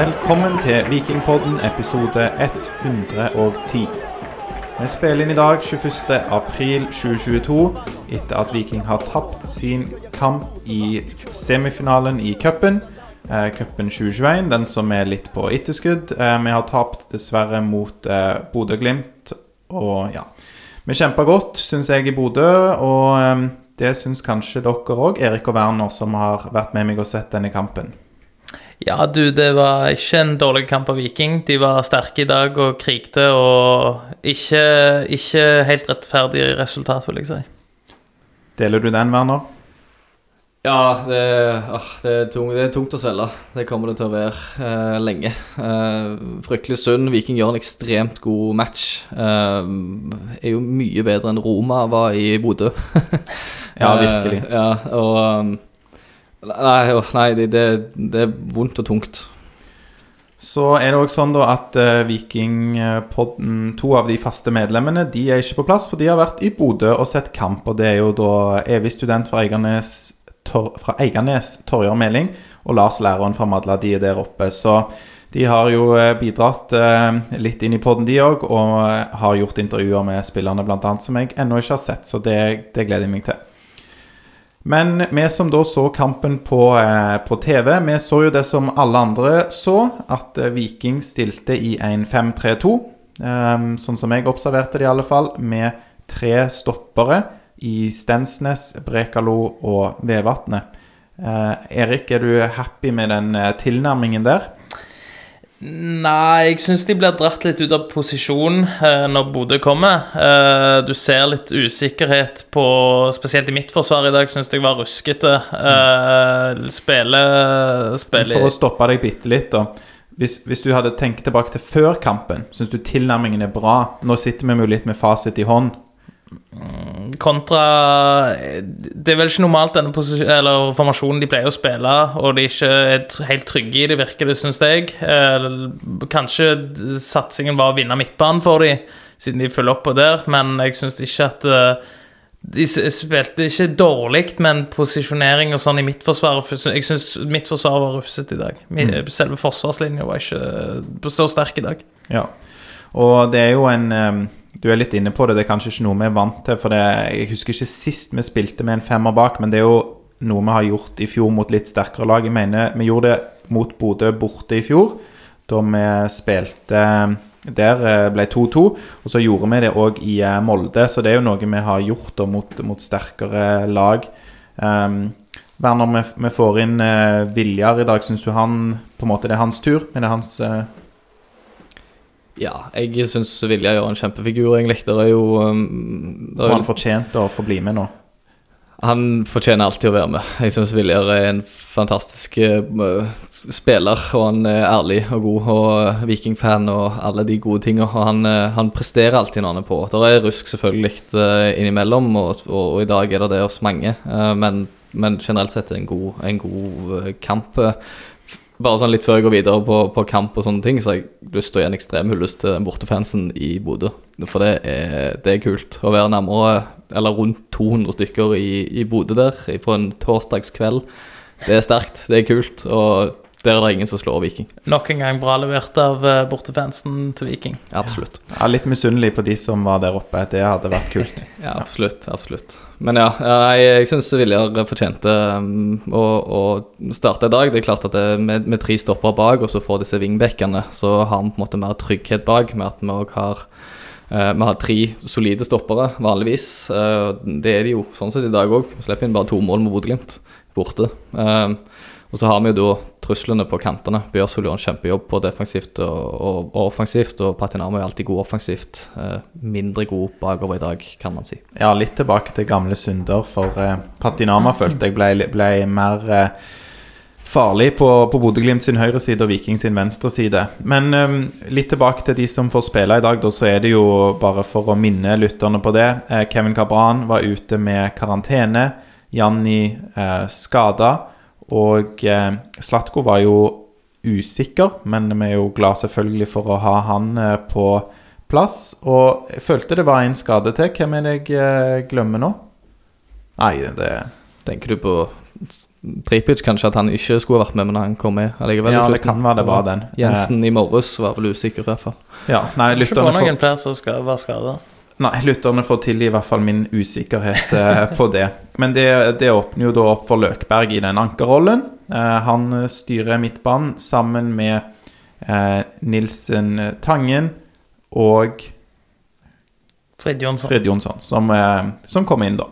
Velkommen til Vikingpodden episode 110. Vi spiller inn i dag 21. april 2022 etter at Viking har tapt sin kamp i semifinalen i cupen. Eh, cupen 2021, den som er litt på etterskudd. Eh, vi har tapt dessverre mot eh, Bodø-Glimt. Og ja Vi kjempa godt, syns jeg, i Bodø. Og det syns kanskje dere òg, Erik og Werner, som har vært med meg og sett denne kampen. Ja, du, det var ikke en dårlig kamp av Viking. De var sterke i dag og krigte, og ikke, ikke helt rettferdig resultat, vil jeg si. Deler du den, Werner? Ja, det, åh, det, er tungt, det, er tungt å svelge. Det kommer det til å være eh, lenge. Eh, fryktelig synd. Viking gjør en ekstremt god match. Eh, er jo mye bedre enn Roma var i Bodø. Ja, virkelig. Eh, ja, og um, Nei, nei det, det, det er vondt og tungt. Så er det òg sånn da at uh, Vikingpodden, to av de faste medlemmene, de er ikke på plass, for de har vært i Bodø og sett kamp. Og det er jo da evig student fra Eiganes, Tor, fra Eiganes Torjar Meling, og Lars læreren fra Madla. De er der oppe. Så de har jo eh, bidratt uh, litt inn i podden, de òg, og har gjort intervjuer med spillerne, bl.a., som jeg ennå ikke har sett. Så det, det gleder jeg meg til. Men vi som da så kampen på, eh, på, TV, vi så jo det som alle andre så, at eh, Viking stilte i en 5-3-2. Eh, sånn som jeg observerte det, i alle fall, med tre stoppere i Stensnes, Brekalo og Vevatnet. Eh, Erik, er du happy med den eh, tilnærmingen der? Nei, jeg syns de blir dratt litt ut av posisjon eh, når Bodø kommer. Eh, du ser litt usikkerhet på Spesielt i mitt forsvar i dag syns jeg var ruskete. Eh, spille, spille For å stoppe deg bitte litt, da. Hvis, hvis, du hadde tenkt tilbake til før kampen, syns du tilnærmingen er bra? Nå sitter vi jo litt med fasit i hånd. Kontra Det er vel ikke normalt denne eller formasjonen de pleier å spille, og de ikke er helt trygge i det, virker det, syns jeg. Kanskje satsingen var å vinne midtbanen for dem, siden de følger opp på der, men jeg syns ikke at eh, de spilte ikke dårlig, men posisjonering og sånn i midtforsvaret Jeg syns mitt forsvar var rufsete i dag. Mm. Selve forsvarslinja var ikke så sterk i dag. Ja, og det er jo en du er litt inne på det, det er kanskje ikke noe vi er vant til. For det, jeg husker ikke sist vi spilte med en femmer bak, men det er jo noe vi har gjort i fjor mot litt sterkere lag. Jeg mener vi gjorde det mot Bodø borte i fjor, da vi spilte der eh, ble 2-2. Og så gjorde vi det òg i eh, Molde, så det er jo noe vi har gjort da, mot, mot, sterkere lag. Um, Werner, vi, får inn uh, Viljar i dag. Syns du han på en måte det er hans tur? Men det er hans uh, ja, jeg syns Vilja gjør en kjempefigur, egentlig. Det er jo um, det er han fortjent å få bli med nå? Han fortjener alltid å være med. Jeg syns Viljar er en fantastisk uh, spiller, og han er ærlig og god, og vikingfan og alle de gode tinga. Og han, uh, han, presterer alltid når han er på. Det er rusk selvfølgelig uh, innimellom, og, og, og, i dag er det det hos mange, uh, men, men, generelt sett er det en god, en god kamp. Bare sånn litt før jeg går videre på, på, kamp og sånne ting, så har jeg lyst til å gi en ekstrem hyllest til bortefansen i Bodø. For det er, det er, kult å være nærmere, eller rundt 200 stykker i, i Bodø der på en torsdagskveld. Det er sterkt, det er kult. Og der er det ingen som slår Viking. Nok en gang bra levert av eh, bortefansen til Viking. Absolutt. Ja, litt misunnelig på de som var der oppe. Det hadde vært kult. ja, absolutt. absolutt. Men ja, jeg, jeg syns Viljar fortjente um, å, å, starte i dag. Det er klart at det, med, med tre stopper bak, og så får disse vingbekkene, så har vi på en måte mer trygghet bak, med at vi òg har uh, vi har tre solide stoppere, vanligvis. Uh, det er de jo sånn sett i dag òg. Slipper inn bare to mål med Bodø-Glimt borte. Uh, og så har vi jo da truslene på kantene. Bjørsvold gjør en kjempejobb på defensivt og, og, og offensivt, og Patinamo er alltid god offensivt. Eh, mindre god bakover i dag, kan man si. Ja, litt tilbake til gamle synder, for eh, Patinama følte jeg ble, ble mer eh, farlig på, på Bodø-Glimt sin høyre side og Viking sin venstre side. Men um, litt tilbake til de som får spille i dag, da, så er det jo bare for å minne lytterne på det. Eh, Kevin Cabran var ute med karantene. Janni eh, skada. Og eh, Slatko var jo usikker, men vi er jo glad selvfølgelig for å ha han eh, på plass. Og jeg følte det var en skade til. Hvem er det jeg eh, glemmer nå? Nei, det Tenker du på Tripic kanskje at han ikke skulle vært med, men han kom med allikevel. Ja, det kan være det var den. Jensen i morges var vel usikker, i hvert fall. Ja, nei, Ikke på lytterne får, noen flere som skal være skada. Nei, lytterne får tilgi i hvert fall min usikkerhet eh, på det. Men det, det åpner jo da opp for Løkberg i den ankerrollen. Eh, han styrer midtbanen sammen med eh, Nilsen Tangen og Fred Jonsson. Fred Jonsson, som, eh, som kom inn, da.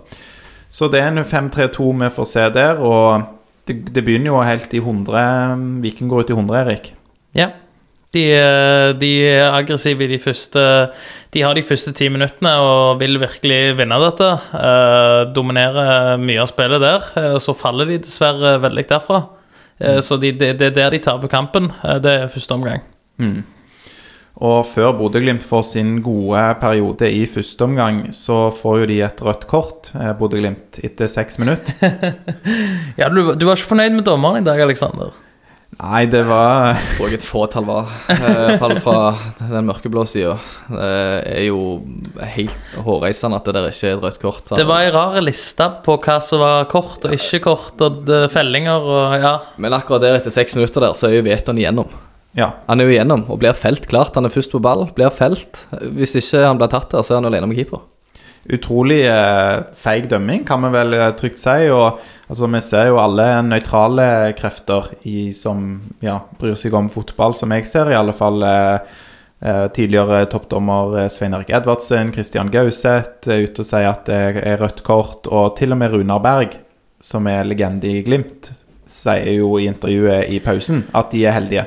Så det er en 5-3-2 vi får se der, og det, det begynner jo helt i 100 Viking går ut i 100, Erik. Ja. De, eh, de er aggressive i de første De har de første ti minuttene og vil virkelig vinne dette. Eh, dominere mye av spillet der. Eh, så faller de dessverre veldig derfra. Eh, Så de, det, de, er der de taper kampen. Eh, det er første omgang. Og før Bodø-Glimt får sin gode periode i første omgang, så får jo de et rødt kort, eh, Bodø-Glimt, etter seks minutter. Ja, du, du var ikke fornøyd med dommeren i dag, Aleksander? Nei, det var Jeg tror jeg et fåtall var. Eh, fall fra den mørkeblå sida. Det er jo helt hårreisende at det der ikke er et rødt kort. Det var ei rar liste på hva som var kort og ikke kort, og fellinger og ja. Men akkurat der, etter seks minutter der, så er jo Veton igjennom. Ja. Han er jo igjennom og blir felt. Klart han er først på ball, blir felt. Hvis ikke han blir tatt der, så er han alene med keeper. Utrolig eh, feig dømming, kan vi vel eh, trygt si. Og altså, vi ser jo alle nøytrale krefter i, som ja, bryr seg om fotball, som jeg ser, i alle fall. Eh, tidligere toppdommer Svein Erik Edvardsen, Christian Gauseth er ute og sier at det er rødt kort. Og til og med Runar Berg, som er legende i Glimt, sier jo i intervjuet i pausen at de er heldige.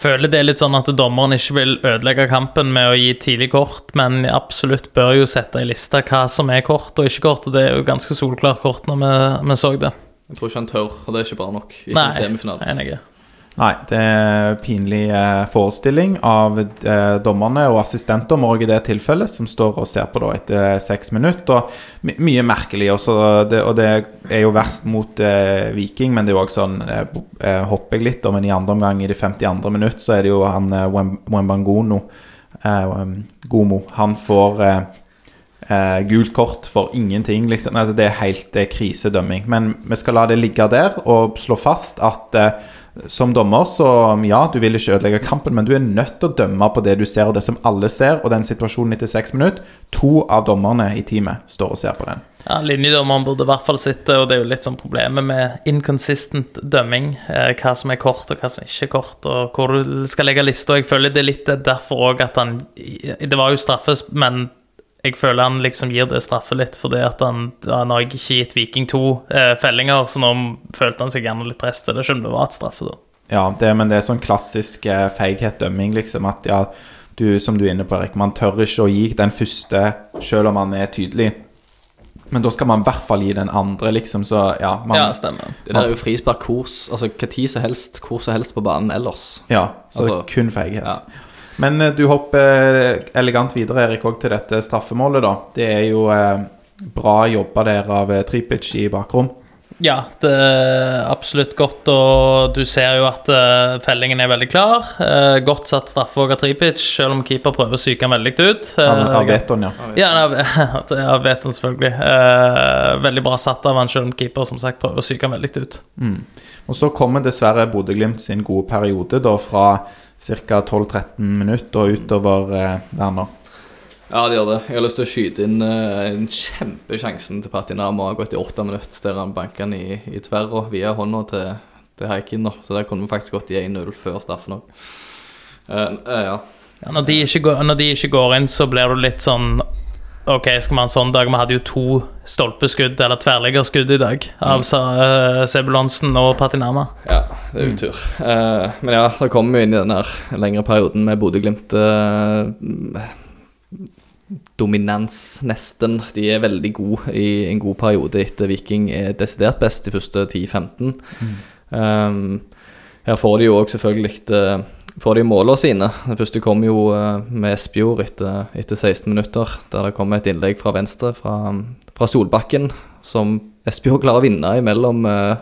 Føler det er litt sånn at dommeren ikke vil ødelegge kampen med å gi tidlig kort, men absolutt bør jo sette i lista hva som er kort og ikke kort, og det er jo ganske solklart kort når vi, vi så det. Jeg tror ikke han tør, og det er ikke bra nok. i en Nei, semifinale. enig. Nei, det er pinlig eh, forestilling av eh, dommerne og assistentdommer også i det tilfellet, som står og ser på da etter seks minutter. Og mye merkelig. Også det, og det er jo verst mot eh, Viking, men det er jo også sånn eh, eh, Hopper jeg litt, men i andre omgang, i det 52. minutt, så er det jo han eh, Wembangono eh, Gomo. Han får eh, eh, gult kort for ingenting, liksom. Altså, det er helt eh, krisedømming. Men vi skal la det ligge der og slå fast at eh, som dommer, så ja, du vil ikke ødelegge kampen, men du er nødt til å dømme på det du ser, og det som alle ser, og den situasjonen etter seks minutter. To av dommerne i teamet står og ser på den. Ja, Linjedommeren burde i hvert fall sitte, og det er jo litt sånn problemet med inconsistent dømming. Eh, hva som er kort, og hva som ikke er kort, og hvor du skal legge lista. Jeg føler det er litt derfor òg at han Det var jo straffes, men jeg føler han liksom gir det straffe litt, fordi at han, han har ikke gitt Viking to eh, fellinger, så nå følte han seg gjerne litt press til det, selv om det var et straffe, da. Ja, det, men det er sånn klassisk eh, feighet dømming, liksom. At ja, du, som du er inne på, Erik, man tør ikke å gi den første, selv om man er tydelig. Men da skal man i hvert fall gi den andre, liksom. Så ja, man, Ja, stemmer. Det der er jo frispark hvor altså, hva tid som helst, hvor som helst på banen ellers. Ja, så Altså, kun feighet. ja. Men eh, du hopper elegant videre, Erik, også til dette straffemålet, da. Det er jo eh, bra jobba der av eh, Tripic i bakrom. Ja, det er absolutt godt, og du ser jo at eh, fellingen er veldig klar. Eh, godt satt straffe av Tripic, selv om keeper prøver å psyke han veldig ut. Av, Eh, av Veton, ja. Ja, av, jeg vet han selvfølgelig. Eh, veldig bra satt av han, selv om keeper som sagt prøver å psyke han veldig ut. Og så kommer dessverre Bodø-Glimt sin gode periode, da fra ca. 12-13 minutter og utover eh, Werner. Ja, det gjør det. Jeg har lyst til å skyte inn eh, en kjempesjansen til Patinama. ha gått i åtte minutter, der han banker den i, i tverra via hånda til, til Haikin. Så der kunne vi faktisk gått i 1-0 før straffen òg. ja. Ja, når, de ikke går, når de ikke går inn, så blir du litt sånn Ok, skal vi ha en sånn dag? Vi hadde jo to stolpeskudd, eller tverrliggerskudd, i dag. Av uh, Sebulonsen og Patinama. ja, det er utur. Eh, men ja, da kommer vi inn i den her lengre perioden med Bodø-Glimt. Uh, dominans, nesten. De er veldig gode i en god periode etter Viking er desidert best de første 10-15. Um, her får de jo òg selvfølgelig eh, får de måla sine. Den første kom jo eh, med Espejord etter, etter 16 minutter, der det kom et innlegg fra venstre fra, fra Solbakken, som Espejord klarer å vinne imellom eh,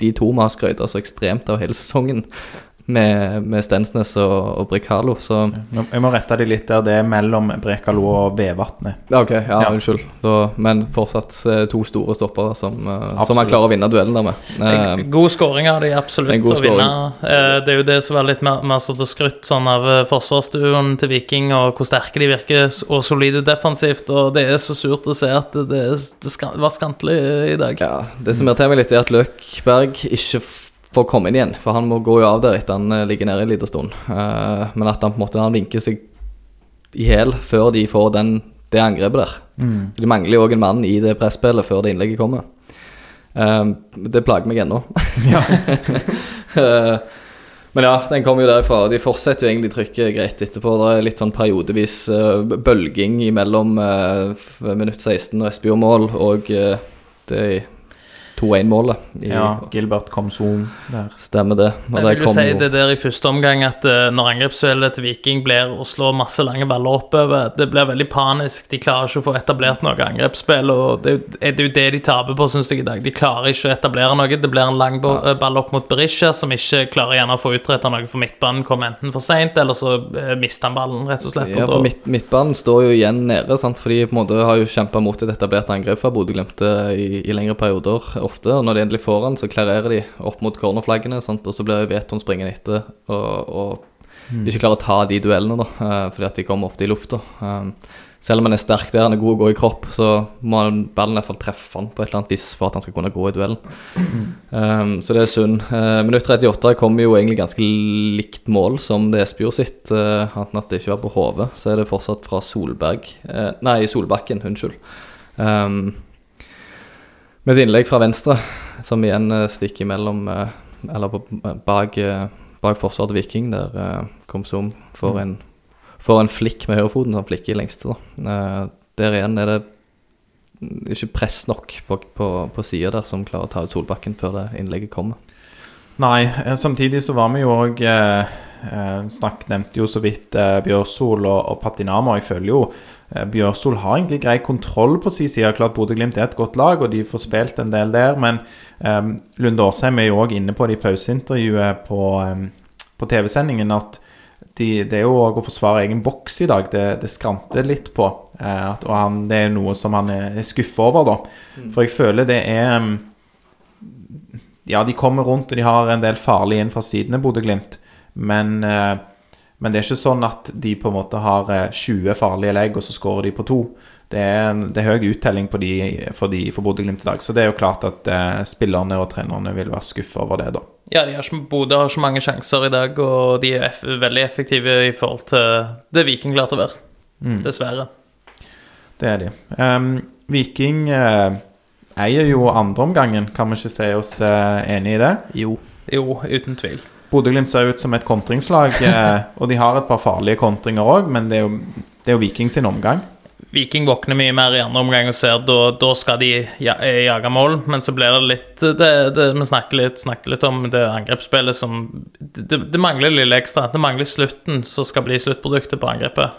de to vi har skrøt så ekstremt av hele sesongen. Med, med Stensnes og, og Brekalo. Så Jeg må rette deg litt der. Det er mellom Brekalo og Vevatnet. Ja, ok, ja, Ja. unnskyld. Da, men fortsatt eh, to store stoppere som, eh, som han klarer å vinne duellen der med. Eh, God skåring av de absolutt En god å vinne. Eh, Det er jo det som er litt mer, mer sånn skrytt sånn av forsvarsstuen til Viking, og hvor sterke de virker, og solide defensivt. Og det er så surt å se at det, det ska- var skantelig i dag. ja, det som irriterer meg litt, er at Løkberg ikke får komme inn igjen. For han må gå jo av der etter han eh, ligger nede en liten stund. Eh, men at han på en måte han vinker seg i hæl før de får den, det angrepet der. De mangler jo òg en mann i det presspillet før det innlegget kommer. Eh, det plager meg ennå. Ja. men ja, den kommer jo derifra. De fortsetter jo egentlig trykket greit etterpå. Det er litt sånn periodevis bølging mellom minutt 16 og Espejord-mål og det 2-1-målet. Ja, Gilbert Komsom der. Stemmer det. Jeg vil jo kom si det der i første omgang at uh, når angrepsspillet til Viking blir å slå masse lange baller oppover, det blir veldig panisk. De klarer ikke å få etablert noe angrepsspill, og det er jo- det jo det de taper på, syns jeg, i dag. De klarer ikke å etablere noe. Det blir en lang ball opp mot Berisha, som ikke klarer gjerne å få utretta noe, for midtbanen kommer enten for seint, eller så eh, mister han ballen, rett og slett. Ja, for midt, Midtbanen står jo igjen nede, sant? for de på en måte har jo kjempa mot et etablert angrep fra Bodø-Glimt eh, i, i lengre perioder ofte. Og når de endelig får han, så klarerer de opp mot cornerflaggene, sant? og så blir Veton springende etter og, og ikke klarer å ta de duellene, da, eh, fordi at de kommer ofte i lufta. Um, selv om han er sterk der, han er god å gå i kropp, så må han- ballen i hvert fall treffe han på et eller annet vis for at han skal kunne gå i duellen. Um, så det er synd. Uh, minutt 38 kommer jo egentlig ganske likt mål som det Espejord sitt, uh, annet at det ikke var på hodet. Så er det fortsatt fra Solberg uh, Nei, Solbakken, unnskyld. Um, med et innlegg fra venstre, som igjen uh, stikker mellom uh, Eller på, bak, bak forsvaret til Viking, der Komsom får en Får en flikk med høyrefoten, som flikker i lengste. Da. Der igjen er det ikke press nok på, på, på sida der som klarer å ta ut Solbakken før det innlegget kommer. Nei, eh, samtidig så var vi jo òg eh, eh, Snakk nevnte jo så vidt eh, Bjørsol og, og Patinama. Jeg føler jo eh, Bjørsol har egentlig grei kontroll på sin side. Klart Bodø-Glimt er et godt lag, og de får spilt en del der. Men um, Lunde Årsheim er jo òg inne på det i pauseintervjuet på, um, på TV-sendingen at de, det er jo òg å forsvare egen boks i dag. Det, det skranter litt på. Uh, at, og han, det er noe som han er, er skuffa over, da. For jeg føler det er um, Ja, de kommer rundt, og de har en del farlige inn fra sidene, Bodø-Glimt. Men, eh, men det er ikke sånn at de på en måte har eh, 20 farlige legg, og så skårer de på to. Det er, en, det er høy uttelling på de, for, de, for Bodø-Glimt i dag. Så det er jo klart at eh, spillerne og trenerne vil være skuffa over det, da. Ja, de har Bodø har ikke mange sjanser i dag, og de er eff veldig effektive i forhold til det Viking klarte å være. Dessverre. Det er de. Um, Viking eh, eier jo andreomgangen, kan vi ikke si oss eh, enig i det? Jo. Jo, uten tvil. Bodø-Glimt ser ut som et kontingslag, eh, og de har et par farlige kontringer òg, men det er, jo, det er jo Viking sin omgang. Viking våkner mye mer i andre omgang og ser da, da skal de ja, eh, jage mål, men så blir det litt det, det, Vi snakket litt, snakket litt om det angrepsspillet som det, det mangler lille ekstra. Det mangler slutten som skal bli sluttproduktet på angrepet.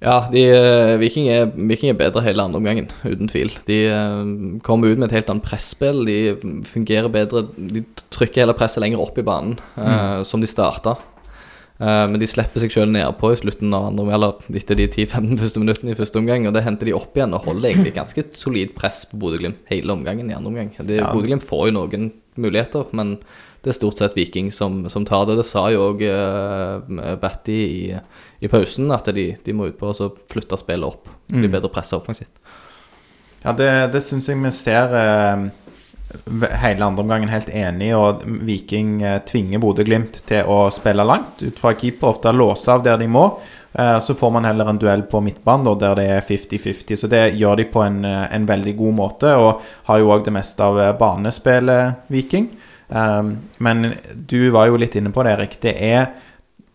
Ja, de, eh, Viking, er, Viking er bedre hele andre omgangen, uten tvil. De eh, kommer ut med et helt annet presspill. De fungerer bedre. De trykker hele presset lenger opp i banen, eh, som de starta. Uh, men de slipper seg sjøl nedpå i slutten av andre eller etter de 10-15 første minuttene i første omgang. Og det henter de opp igjen og holder egentlig ganske solid press på Bodø-Glimt hele omgangen i andre omgang. Det- Ja. Bodø-Glimt får jo noen muligheter, men det er stort sett Viking som, som tar det. Det sa jo òg uh, Batty i, i pausen, at de, de må ut på og så flytte spillet opp. Bli bedre pressa offensivt. Ja, det, det syns jeg vi ser eh, hele andre omgangen helt enig i. Og Viking eh, tvinger Bodø-Glimt til å spille langt ut fra keeper, ofte låse av der de må. Eh, så får man heller en duell på midtbanen der det er 50-50. Så det gjør de på en, eh, en veldig god måte, og har jo òg det meste av eh, banespillet, Viking. Men du var jo litt inne på det, Erik. Det er,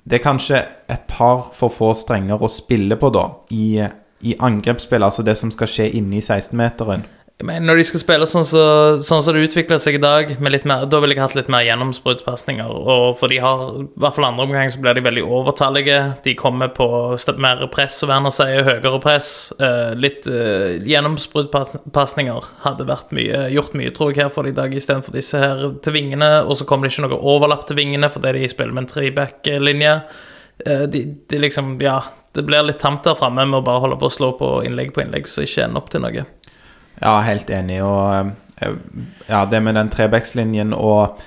det er kanskje et par for få strenger å spille på, da, i, i angrepsspill, altså det som skal skje inne i 16-meteren. Men når de skal spille sånn så, sånn som det utvikler seg i dag, mer, da ville jeg hatt litt mer gjennombruddspasninger. For de har, i hvert fall andre omgang, så blir de veldig overtallige. De kommer på mer press, som Werner sier høyere press. Uh, litt uh, gjennomsbruddspasninger hadde vært mye, gjort mye, tror jeg, her for de i dag, istedenfor disse her til vingene. Og så kommer det ikke noe overlapp til vingene fordi de spiller med en treback-linje. Uh, de, de liksom, ja Det blir litt tamt der framme med å bare holde på å slå på innlegg på innlegg, så ikke ender opp til noe. Ja, helt enig. Og eh, ja, det med den trebekslinjen og,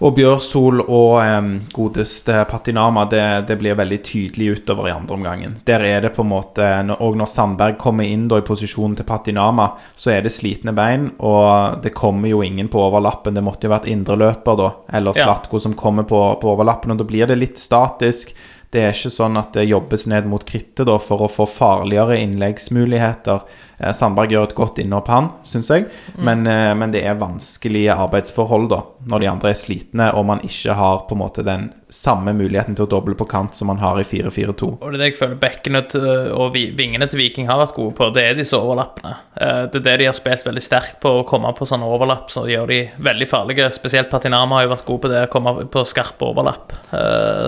og Bjørsol og um, godeste Patinama, det, det blir veldig tydelig utover i andre omgangen. Der er det på en måte Og når Sandberg kommer inn da i posisjonen til Patinama, så er det slitne bein, og det kommer jo ingen på overlappen. Det måtte jo vært indreløper, da, eller Ja. Som kommer på, på overlappen, og da blir det litt statisk. Det er ikke sånn at det jobbes ned mot krittet da, for å få farligere innleggsmuligheter. Eh, Sandberg gjør et godt innhopp, han, syns jeg. Men, eh, men det er vanskelige arbeidsforhold da, når de andre er slitne, og man ikke har på en måte den samme muligheten til å doble på kant som man har i 4-4-2. Og det er det jeg føler bekkene til, og vingene til Viking har vært gode på, det er disse overlappene. Eh, Det er det de har spilt veldig sterkt på, å komme på sånne overlapp, så gjør de veldig farlige. Spesielt Patinama har jo vært god på det, å komme på skarpe overlapp.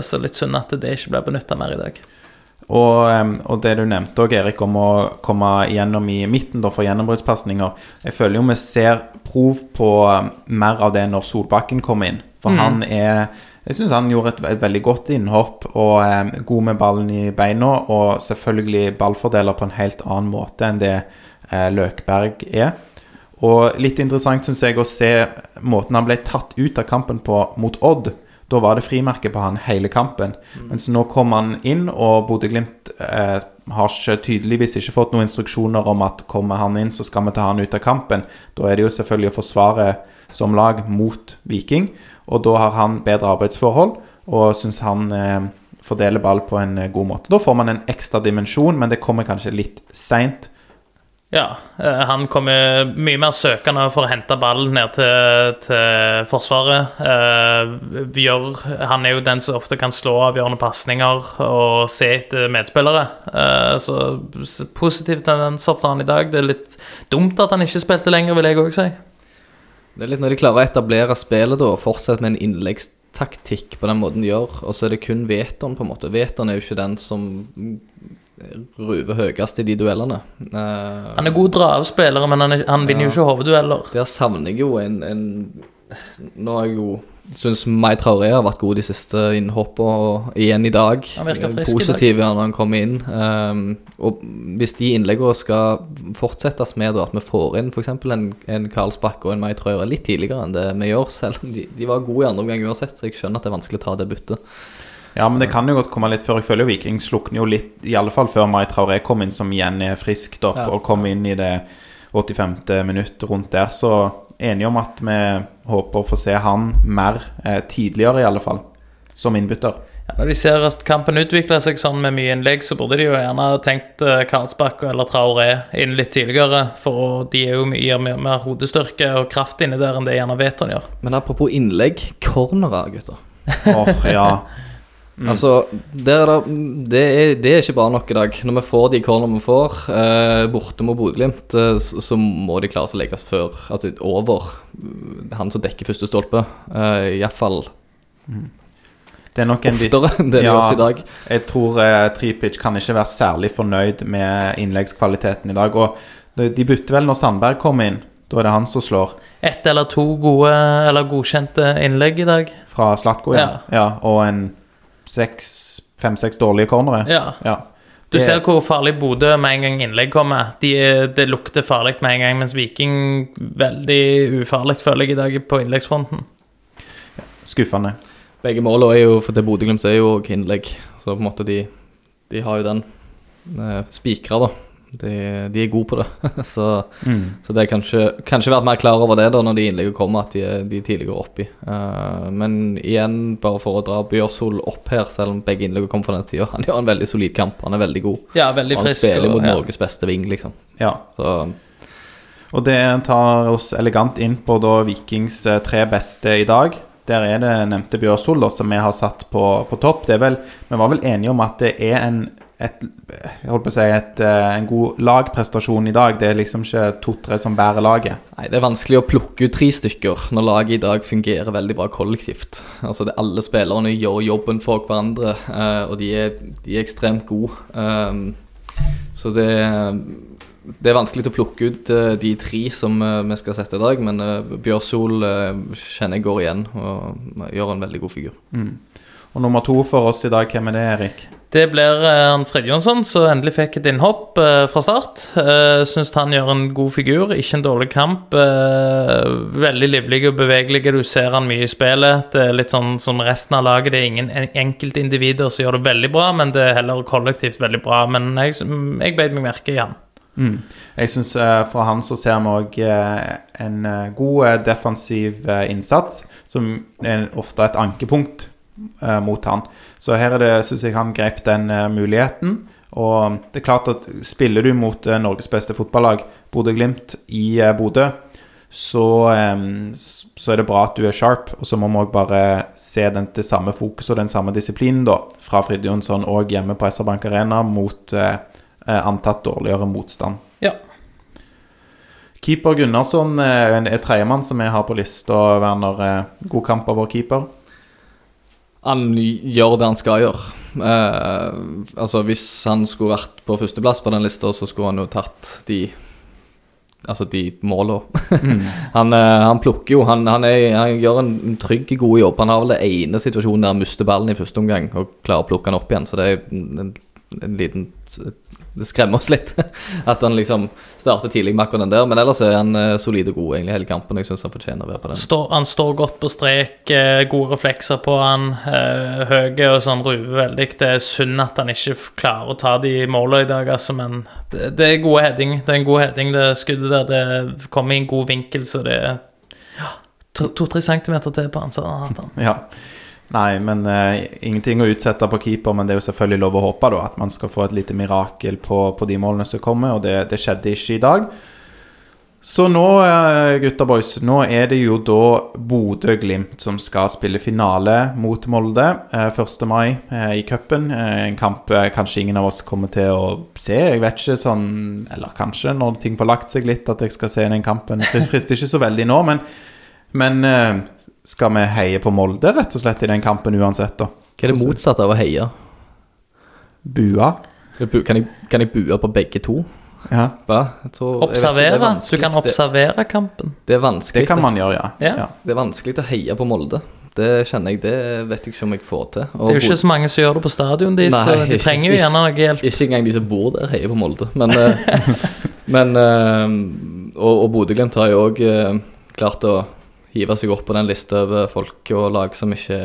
Så litt synd at det ikke blir benytta mer i dag. Og, og det du nevnte òg, Erik, om å komme gjennom i midten da, for gjennombruddspasninger. Jeg føler jo vi ser prov på mer av det når Solbakken kommer inn. For han er Jeg syns han gjorde et, et veldig godt innhopp og em, god med ballen i beina. Og selvfølgelig ballfordeler på en helt annen måte enn det eh, Løkberg er. Og litt interessant syns jeg å se måten han ble tatt ut av kampen på mot Odd. Da var det frimerke på han hele kampen. Mens nå kom han inn, og Bodø-Glimt eh, har ikke, tydeligvis ikke fått noen instruksjoner om at kommer han inn, så skal vi ta han ut av kampen. Da er det jo selvfølgelig å forsvare som lag mot Viking, og da har han bedre arbeidsforhold, og syns han eh, fordeler ball på en eh, god måte. Da får man en ekstra dimensjon, men det kommer kanskje litt seint. Ja, eh, han kommer mye mer søkende for å hente ballen ned til, til Forsvaret. Eh, gjør, han er jo den som ofte kan slå avgjørende pasninger og se etter medspillere. Eh, så positive tendenser fra han i dag. Det er litt dumt at han ikke spilte lenger, vil jeg òg si. Det er litt når de klarer å etablere spillet da, og fortsette med en innleggstaktikk på den måten de gjør, og så er det kun Veton, på en måte. Veton er jo ikke den som ruver høyest i de duellene. Uh, Han er god draavspiller, men han, er, han vinner jo ikke hoveddueller. Der savner jeg jo en, en Nå har jeg jo syns Mai Traoré har vært god de siste innhoppene, og igjen i dag. Han virker frisk. Positiv når han kommer inn. Um, og hvis de innleggene skal fortsettes med, at vi får inn f.eks. en, en Karlsbakk og en Mai Traoré litt tidligere enn det vi gjør, selv om de, de var gode i andre omgang uansett, så jeg skjønner at det er vanskelig å ta det byttet. Ja, men det kan jo godt komme litt før. Jeg føler jo Viking slukner jo litt, i alle fall før Mai Traoré kom inn, som igjen er frisk opp, Ja. og kom inn i det 85. minutt rundt der. Så enige om at vi håper å få se han mer eh, tidligere, i alle fall, som innbytter. Ja, når de ser at kampen utvikler seg sånn med mye innlegg, så burde de jo gjerne ha tenkt eh, Karlsbakk eller Traoré inn litt tidligere, for de er jo mye mer, mer hodestyrke og kraft inni der enn det gjerne Veton gjør. Men apropos innlegg, cornerer, gutter. Åh, ja. Altså, det er, det, er, det er ikke bra nok i dag. Når vi får de cornerne vi får, eh, borte mot Bodø-Glimt, eh, så, så må de klare seg å legges før, altså over eh, han som dekker første stolpe. Eh, Iallfall Det er nok en oftere enn det Ja. gjøres i dag. Jeg tror eh, Tripic kan ikke være særlig fornøyd med innleggskvaliteten i dag. Og de bytter vel når Sandberg kommer inn. Da er det han som slår. Ett eller to gode eller godkjente innlegg i dag. Fra Slatko, ja. ja. Og en fem-seks dårlige cornere. Ja. Ja. Du ser hvor farlig Bodø med en gang innlegg kommer. De, det lukter farlig med en gang, mens Viking veldig ufarlig, føler jeg, i dag på innleggsfronten. Skuffende. Begge målene er jo for til Bodø-Glimt er jo også innlegg, så på en måte de, de har jo den uh, spikra, da. De, de er gode på det. så, så det er kanskje, kanskje vært mer klar over det da når de innleggene kommer, at de er de er tidligere oppi. Uh, men igjen, bare for å dra Bjørsol opp her, selv om begge innleggene kommer fra den tida, han gjør en veldig solid kamp. Han er veldig god. Ja, veldig han frisk. spiller og- mot ja. Norges beste ving, liksom. Ja. Så Og det tar oss elegant inn på da Vikings eh, tre beste i dag. Der er det nevnte Bjørsol da, som vi har satt på, på topp. Det vel, vi var vel enige om at det er en, et, jeg holdt på å si et, eh, en god lagprestasjon i dag. Det er liksom ikke to-tre som bærer laget. Nei, Det er vanskelig å plukke ut tre stykker når laget i dag fungerer veldig bra kollektivt. Altså det, Alle spillerne gjør jobben for hverandre, eh, og de er, de er ekstremt gode. Um, så det, det er vanskelig å plukke ut eh, de tre som vi skal sette i dag, men Bjørsol kjenner jeg går igjen og gjør en veldig god figur. Og nummer to for oss i dag, hvem er det, Erik? Det blir eh, han Fridjonsson, som endelig fikk et innhopp eh, fra start. Eh, Syns han gjør en god figur, ikke en dårlig kamp. eh, veldig livlig og bevegelig, du ser han mye i spillet. Det er litt sånn som resten av laget, det er ingen en- enkeltindivider som gjør det veldig bra, men det er heller kollektivt veldig bra. Men jeg, jeg beit meg merke i han. Mm. Jeg syns fra han så ser vi òg en eh, god eh, defensiv eh, innsats, som er ofte et ankepunkt eh, mot han. Så her er det, syns jeg han grep den eh, muligheten. Og det er klart at spiller du mot eh, Norges beste fotballag, Bodø-Glimt, i eh, Bodø, så, eh, så er det bra at du er sharp. Og så må vi òg bare se den, det samme fokus og den samme disiplinen da, fra Fridtjonsson og hjemme på SR Bank Arena mot eh, eh, antatt dårligere motstand. Ja. Keeper Gunnarsson eh, er tredjemann som jeg har på lista. Werner, eh, god kamp av vår keeper. Han gjør det han skal gjøre. Eh, altså Hvis han skulle vært på førsteplass på den lista, så skulle han jo tatt de Altså de måla. han, eh, han plukker jo han, han, er, han gjør en trygg, god jobb. Han har vel det ene situasjonen der han mister ballen i første omgang og klarer å plukke den opp igjen. Så det er en, en liten Det skremmer oss litt at han liksom starter tidlig med akkurat den der. Men ellers er han eh, solid og god egentlig hele kampen. Jeg syns han fortjener å være på den. Står, han står godt på strek, eh, gode reflekser på han, eh, høye og sånn ruver veldig. Det er synd at han ikke klarer å ta de målene i dag, altså, men det, det er gode heading. Det er en god heading, det skuddet der. Det kommer i en god vinkel, så det er ja, to-tre centimeter til på han, så hadde han. Ja. Nei, men uh, ingenting å utsette på keeper, men det er jo selvfølgelig lov å håpe da, at man skal få et lite mirakel på, på de målene som kommer, og det, det skjedde ikke i dag. Så nå, eh, gutta boys, nå er det jo da Bodø-Glimt som skal spille finale mot Molde eh, 1. mai eh, i cupen. En kamp kanskje ingen av oss kommer til å se. Jeg vet ikke sånn Eller kanskje når ting får lagt seg litt, at jeg skal se den kampen. Det frister ikke så veldig nå, men, men skal vi heie på Molde, rett og slett, i den kampen uansett, da? Hva er det motsatte av å heie? Bua? Kan jeg, kan jeg bue på begge to? Ja, tror- ikke, er Observere. Du kan observere kampen. Det, er vanskelig. det kan man gjøre, ja. Ja. ja. Det er vanskelig å heie på Molde. Det kjenner jeg, det vet jeg ikke om jeg får til. Og Det er jo ikke så mange som gjør det på stadion, de, så Nei, de trenger jo gjerne noe hjelp. Ikke engang de som bor der, heier på Molde. Men, eh, men eh, Og, og Bodø-Glimt har jo òg klart å hive seg opp på den lista over folk og lag som ikke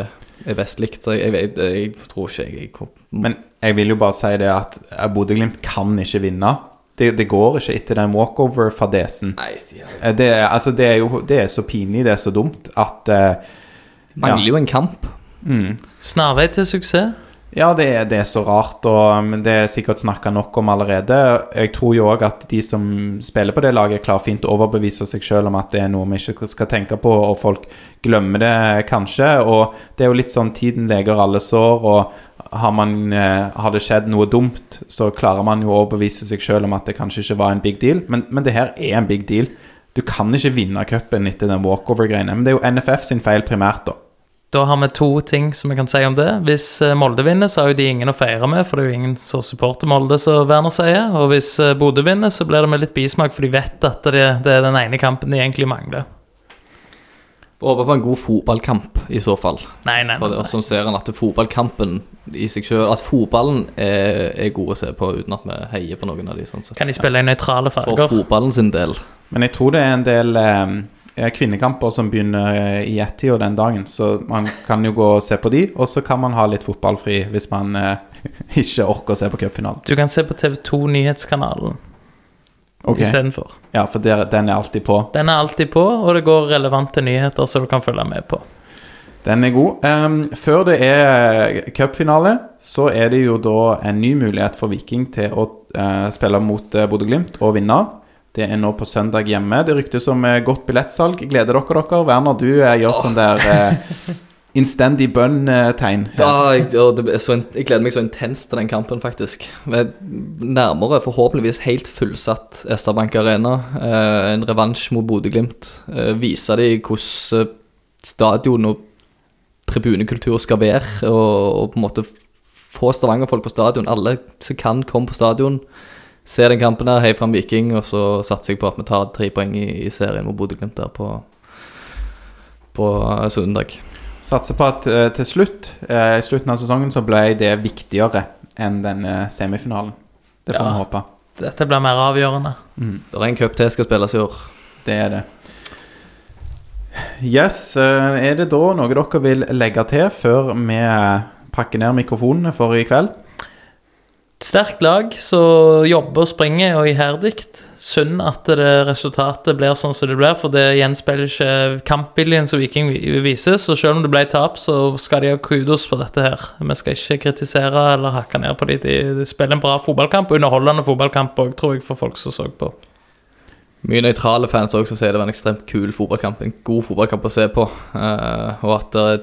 er best likt. Jeg, jeg, jeg, tror ikke jeg, jeg Men jeg vil jo bare si det at Bodø-Glimt kan ikke vinne. Det, det går ikke etter den walkover-fadesen. Eh, Det, altså, det er jo det er så pinlig, det er så dumt, at uh, mangler jo en kamp. Mm. Snarvei til suksess. Ja, det er, det er så rart, og det er sikkert snakka nok om allerede. Jeg tror jo òg at de som spiller på det laget, klarer fint å overbevise seg sjøl om at det er noe vi ikke skal tenke på, og folk glemmer det kanskje. Og det er jo litt sånn tiden leger alle sår, og har, man, eh, har det skjedd noe dumt, så klarer man jo å overbevise seg sjøl om at det kanskje ikke var en big deal. Men, men det her er en big deal. Du kan ikke vinne cupen etter den walkover-greiene. Men det er jo NFF sin feil primært, da. Da har vi to ting som vi kan si om det. Hvis eh, Molde vinner, så har jo de ingen å feire med, for det er jo ingen som supporter Molde, som Werner sier. Og hvis eh, Bodø vinner, så blir det med litt bismak, for de vet at det, det er den ene kampen de egentlig mangler. Får håpe på en god fotballkamp, i så fall. Nei, nei, For nei. det, nei. Sånn ser en at fotballkampen i seg selv At fotballen er, er god å se på uten at vi heier på noen av de. Sånn sett. Kan de spille i nøytrale farger? For fotballen sin del. Men jeg tror det er en del eh, kvinnekamper som begynner eh, i ett-tida den dagen, så man kan jo gå og se på de, og så kan man ha litt fotballfri hvis man eh, ikke orker å se på cupfinalen. Du kan se på TV2 Nyhetskanalen okay. istedenfor. Ja, for der, den er alltid på. Den er alltid på, og det går relevante nyheter så du kan følge med på. Den er god. Um, før det er cupfinale, så er det jo da en ny mulighet for Viking til å uh, spille mot uh, Bodø-Glimt og vinne. Det er nå på søndag hjemme. Det ryktes om eh, godt billettsalg. Gleder dere dere? Werner, du gjør gjør sånn der eh, innstendig bønn-tegn. Ja, jeg, så, jeg gleder meg så intenst til den kampen, faktisk. Nærmere, forhåpentligvis helt fullsatt SR-Bank Arena. Eh, en revansj mot Bodø-Glimt. Eh, vise dem hvordan eh, stadion og tribunekultur skal være, og, og på en måte få Stavanger-folk på stadion. Alle som kan, komme på stadion. Se den kampen her, hei fram Viking, og så satser jeg på at vi tar tre poeng i, i serien mot Bodø-Glimt der på, på eh, søndag. Satser på at uh, til slutt, uh, i slutten av sesongen, så ble det viktigere enn den semifinalen. Det får Ja. håpe. Dette blir mer avgjørende. Det er en cup til skal spilles i år. Det er det. Yes, er det da noe dere vil legge til før vi pakker ned mikrofonene for i kveld? Sterkt lag som jobber springer og iherdig. Synd at det resultatet blir sånn som det blir, for det gjenspeiler ikke kampviljen som Viking vi- viser. Så selv om det ble tap, så skal de ha kudos for dette her. Vi skal ikke kritisere eller hakke ned på dem. De, de spiller en bra fotballkamp, underholdende fotballkamp òg, tror jeg, for folk som så på. Mye nøytrale fans også som sier det var en ekstremt kul fotballkamp. En god fotballkamp å se på. Uh, og at det er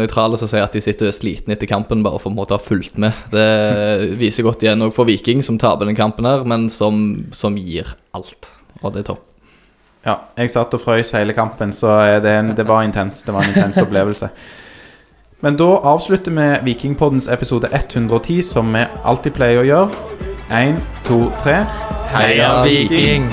nøytrale som sier at de sitter er slitne etter kampen bare for å ha fulgt med. Det viser godt igjen òg for Viking, som taper den kampen her, men som, som gir alt. Og det er topp. Ja, jeg satt og frøys hele kampen, så det, en, det var intens. Det var en intens opplevelse. Men da avslutter vi Vikingpoddens episode 110, som vi alltid pleier å gjøre. Én, to, tre. Heia Viking!